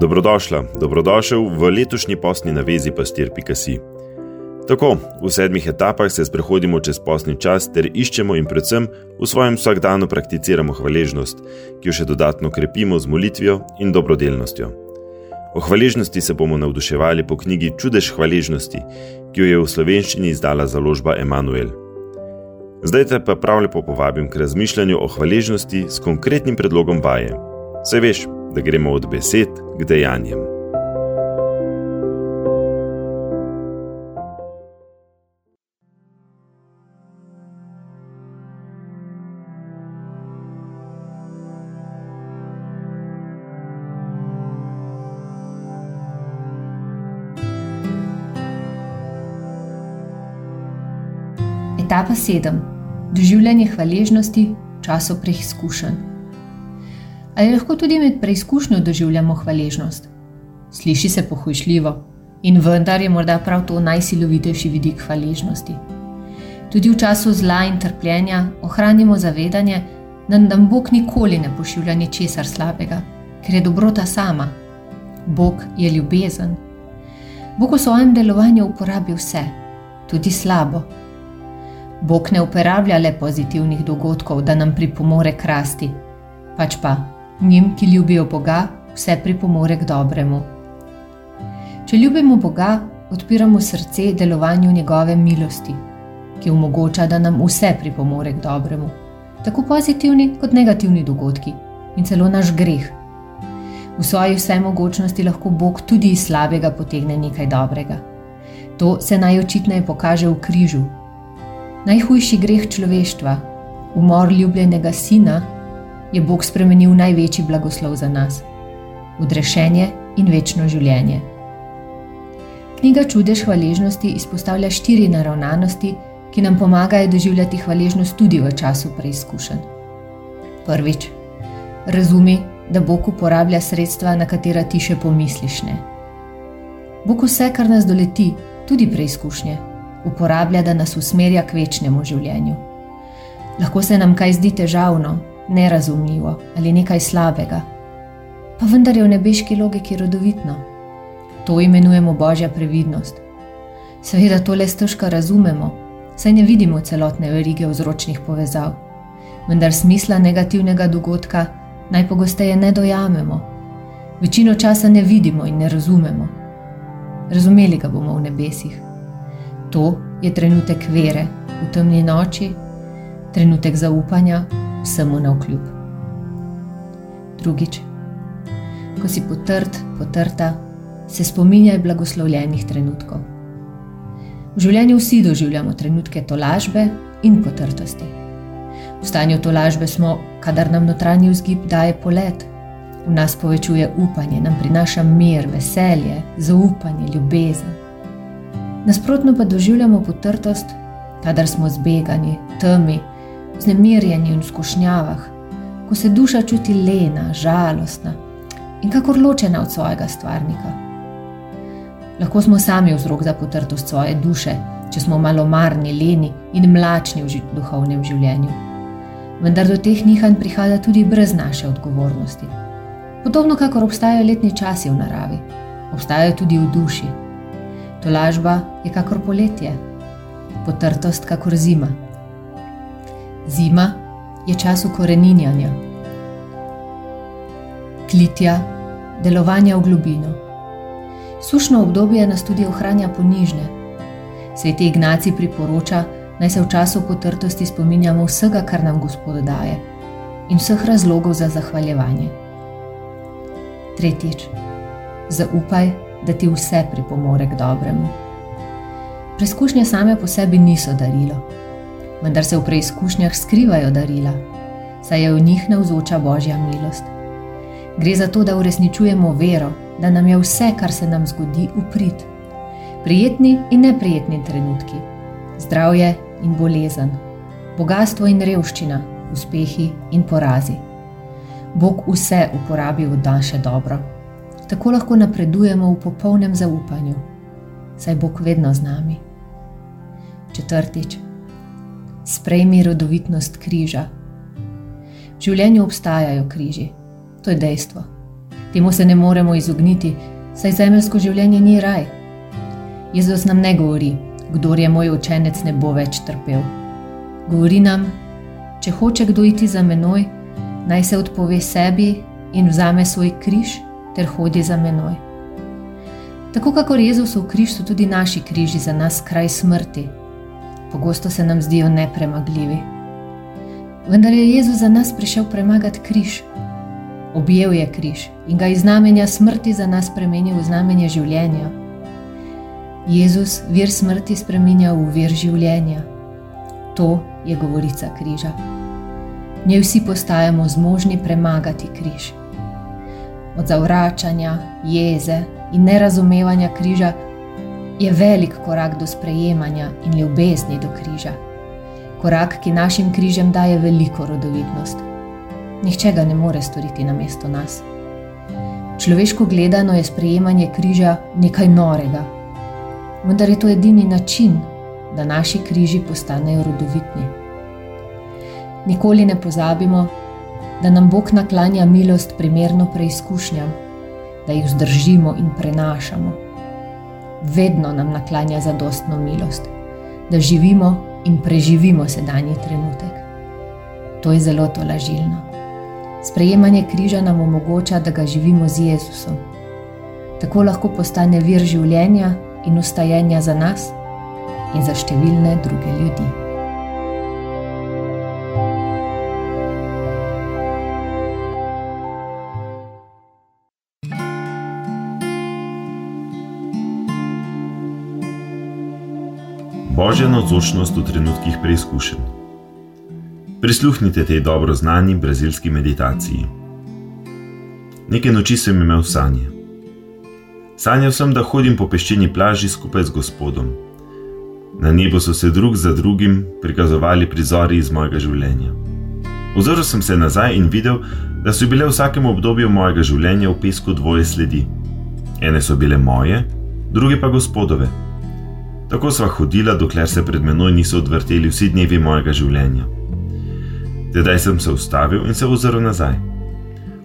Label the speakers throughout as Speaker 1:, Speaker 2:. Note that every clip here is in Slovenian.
Speaker 1: Dobrodošla, dobrodošel v letošnji posni navezi pastir.si. Tako, v sedmih etapah se sprehodimo čez posni čas ter iščemo in predvsem v svojem vsakdanu prakticiramo hvaležnost, ki jo še dodatno krepimo z molitvijo in dobrodelnostjo. O hvaležnosti se bomo navduševali po knjigi Čudež hvaležnosti, ki jo je v slovenščini izdala založba Emanuel. Zdaj te pa prav lepo povabim k razmišljanju o hvaležnosti s konkretnim predlogom vaje. Se veš, da gremo od besed k dejanjem.
Speaker 2: Etapa 7. Doživljanje hvaležnosti v času preizkušenj. Ali lahko tudi med preizkušnjo doživljamo hvaležnost? Sliši se pohujšljivo in vendar je morda prav to najsilovitejši vidik hvaležnosti. Tudi v času zla in trpljenja ohranimo zavedanje, da nam Bog nikoli ne pošilja ničesar slabega, ker je dobrota sama. Bog je ljubezen. Bog v svojem delovanju uporabi vse, tudi slabo. Bog ne uporablja le pozitivnih dogodkov, da nam pripomore krasti, pač pa njim, ki ljubijo Boga, vse pripomore k dobremu. Če ljubimo Boga, odpiramo srce delovanju njegove milosti, ki omogoča, da nam vse pripomore k dobremu, tako pozitivni kot negativni dogodki in celo naš greh. V svoji vsemogočnosti lahko Bog tudi iz slabega potegne nekaj dobrega. To se najočitneje pokaže v križu. Najhujši greh človeštva, umor ljubljenega sina, je Bog spremenil največji blagoslov za nas: odrešenje in večno življenje. Knjiga Čudež hvaležnosti izpostavlja štiri naravnanosti, ki nam pomagajo doživljati hvaležnost tudi v času preizkušenj. Prvič, razumi, da Bog uporablja sredstva, na katera ti še pomisliš. Ne. Bog vse, kar nas doleti, tudi preizkušnje, uporablja, da nas usmerja k večnemu življenju. Lahko se nam kaj zdi težavno, nerazumljivo ali nekaj slabega. Pa vendar je v nebeški logiki rodovitno. To imenujemo božja previdnost. Seveda to le stežka razumemo, saj ne vidimo celotne verige vzročnih povezav, vendar smisla negativnega dogodka najpogosteje ne dojamemo. Večino časa ne vidimo in ne razumemo. Razumeli ga bomo v nebesih. To je trenutek vere v temni noči, trenutek zaupanja vsemu na vkljub. Drugič, ko si potrt, potrta, se spominjaj blagoslovljenih trenutkov. V življenju vsi doživljamo trenutke tolažbe in potrtosti. V stanju tolažbe smo, kadar nam notranji vzgib daje polet, v nas povečuje upanje, nam prinaša mir, veselje, zaupanje, ljubezen. Nasprotno pa doživljamo potrtost, kadar smo zbegani, temi, znemirjenju in skušnjavah, ko se duša čuti lena, žalostna in kakor ločena od svojega stvarnika. Lahko smo sami vzrok za potrtost svoje duše, če smo malomarni, leni in mlačni v duhovnem življenju. Vendar do teh nihanj prihaja tudi brez naše odgovornosti. Podobno kot obstajajo letni časi v naravi, obstajajo tudi v duši. Tolažba je kakor poletje, potrtost kakor zima. Zima je čas ukoreninjanja, klitja, delovanja v globino. Sušno obdobje nas tudi ohranja ponižne. Sveti Ignaci priporoča, naj se v času potrtosti spominjamo vsega, kar nam Gospod daje in vseh razlogov za zahvaljevanje. Tretjič, zaupaj, da ti vse pripomore k dobremu. Preskušnje same po sebi niso darilo vendar se v preizkušnjah skrivajo darila, saj je v njih navzoča božja milost. Gre za to, da uresničujemo vero, da nam je vse, kar se nam zgodi, uprit. Prijetni in neprijetni trenutki, zdravje in bolezen, bogatstvo in revščina, uspehi in porazi. Bog vse uporabi v naše dobro. Tako lahko napredujemo v popolnem zaupanju, saj Bog vedno z nami. Četrtič sprejmi rodovitnost križa. V življenju obstajajo križi, to je dejstvo. Temu se ne moremo izogniti, saj zemeljsko življenje ni raj. Jezus nam ne govori, kdo je moj učenec, ne bo več trpel. Govori nam, če hoče kdo iti za menoj, naj se odpove sebi in vzame svoj križ ter hodi za menoj. Tako kot Jezusov križ so tudi naši križi za nas kraj smrti. Pogosto se nam zdijo nepremagljivi. Vendar je Jezus za nas prišel premagati križ. Objel je križ in ga iz znamenja smrti za nas spremenil v znamenje življenja. Jezus vir smrti spremenja v vir življenja. To je govorica križa. Ne vsi postajamo zmožni premagati križ. Od zavračanja, jeze, in nerazumevanja križa, je velik korak do sprejemanja in ljubezni do križa. Korak, ki našim križem daje veliko rodovitnost. Nihče ga ne more storiti na mesto nas. Človeško gledano je sprejemanje križa nekaj norega, vendar je to edini način, da naši križi postanejo rodovitni. Nikoli ne pozabimo, da nam Bog naklanja milost primerno preizkušnjam da jih vzdržimo in prenašamo. Vedno nam naklanja zadostno milost, da živimo in preživimo sedanji trenutek. To je zelo tolažilno. Sprejemanje križa nam omogoča, da ga živimo z Jezusom. Tako lahko postane vir življenja in ustajenja za nas in za številne druge ljudi.
Speaker 1: Božja navzočnost v trenutkih preizkušenj. Prisluhnite tej dobro znani brazilski meditaciji. Nekaj noči sem imel sanje. Sanjal sem, da hodim po peščeni plaži skupaj z Gospodom. Na nebu so se drug za drugim prikazovali prizori iz mojega življenja. Ozoril sem se nazaj in videl, da so bile v vsakem obdobju mojega življenja v pesku dvoje sledi. Ene so bile moje, druge pa Gospodove. Tako sva hodila, dokler se pred menoj niso odvrteli vsi dnevi mojega življenja. Tedaj sem se ustavil in se ozrl nazaj.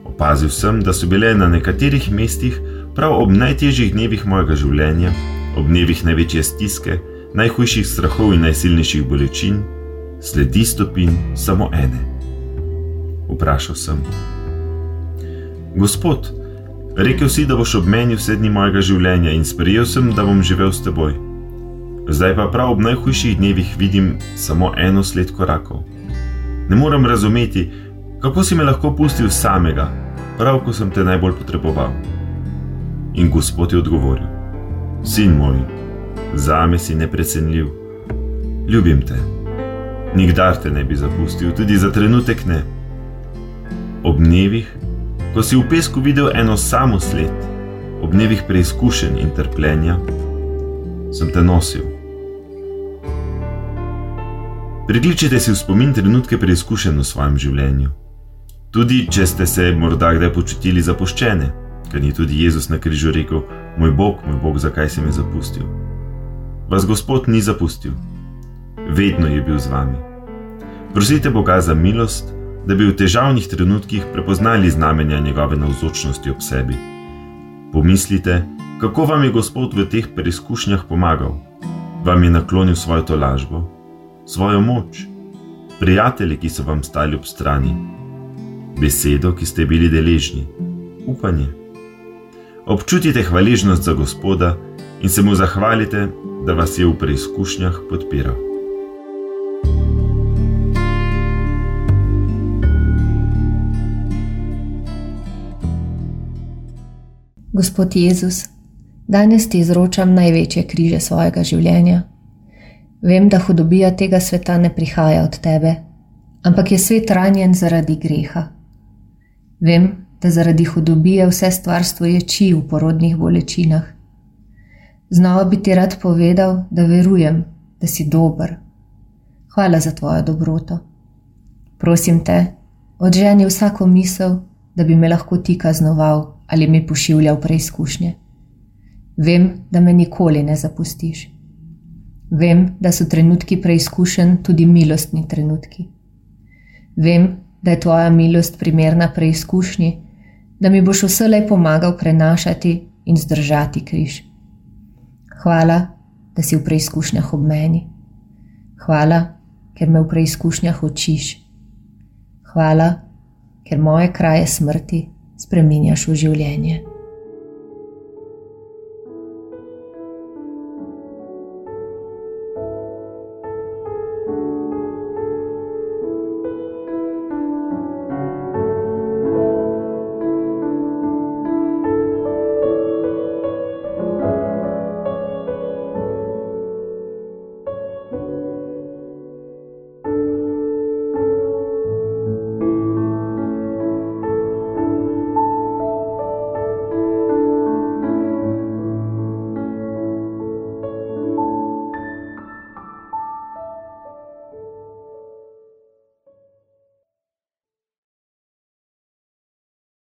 Speaker 1: Opazil sem, da so bile na nekaterih mestih, prav ob najtežjih dnevih mojega življenja, ob dnevih največje stiske, najhujših strahov in najsilnejših bolečin, sledi stopin samo ene. Vprašal sem: Gospod, rekel si, da boš ob meni vse dni mojega življenja in sprejel sem, da bom živel s teboj. Zdaj pa prav ob najhujših dnevih vidim samo eno sled korakov. Ne morem razumeti, kako si me lahko pustil samega, prav ko sem te najbolj potreboval. In Gospod je odgovoril: Sin moj, za me si neprecenljiv, ljubim te. Nikdar te ne bi zapustil, tudi za trenutek ne. Ob dnevih, ko si v pesku videl eno samo sled, ob dnevih preizkušenj in trpljenja, sem te nosil. Prikličite si v spomin trenutke preizkušen v svojem življenju. Tudi če ste se morda kdaj počutili zapuščene, ker ni tudi Jezus na križu rekel: Moj Bog, moj Bog, zakaj si me zapustil? Vas Gospod ni zapustil, vedno je bil z vami. Prosite Boga za milost, da bi v težavnih trenutkih prepoznali znamenja njegove navzočnosti ob sebi. Pomislite, kako vam je Gospod v teh preizkušnjah pomagal, vam je naklonil svojo tolažbo svojo moč, prijatelje, ki so vam stali ob strani, besedo, ki ste bili deležni, upanje. Občutite hvaležnost za Gospoda in se mu zahvalite, da vas je v preizkušnjah podpiral.
Speaker 2: Gospod Jezus, danes ti izročam največje križe svojega življenja. Vem, da hudobija tega sveta ne prihaja od tebe, ampak je svet ranjen zaradi greha. Vem, da zaradi hudobije vse stvarstvo ječi v porodnih bolečinah. Znova bi ti rad povedal, da verujem, da si dober. Hvala za tvojo dobroto. Prosim te, odženi vsako misel, da bi me lahko ti kaznoval ali mi pošiljal preizkušnje. Vem, da me nikoli ne zapustiš. Vem, da so trenutki preizkušen tudi milostni trenutki. Vem, da je tvoja milost primerna preizkušnji, da mi boš vselej pomagal prenašati in zdržati križ. Hvala, da si v preizkušnjah ob meni. Hvala, ker me v preizkušnjah učiš. Hvala, ker moje kraje smrti spreminjaš v življenje.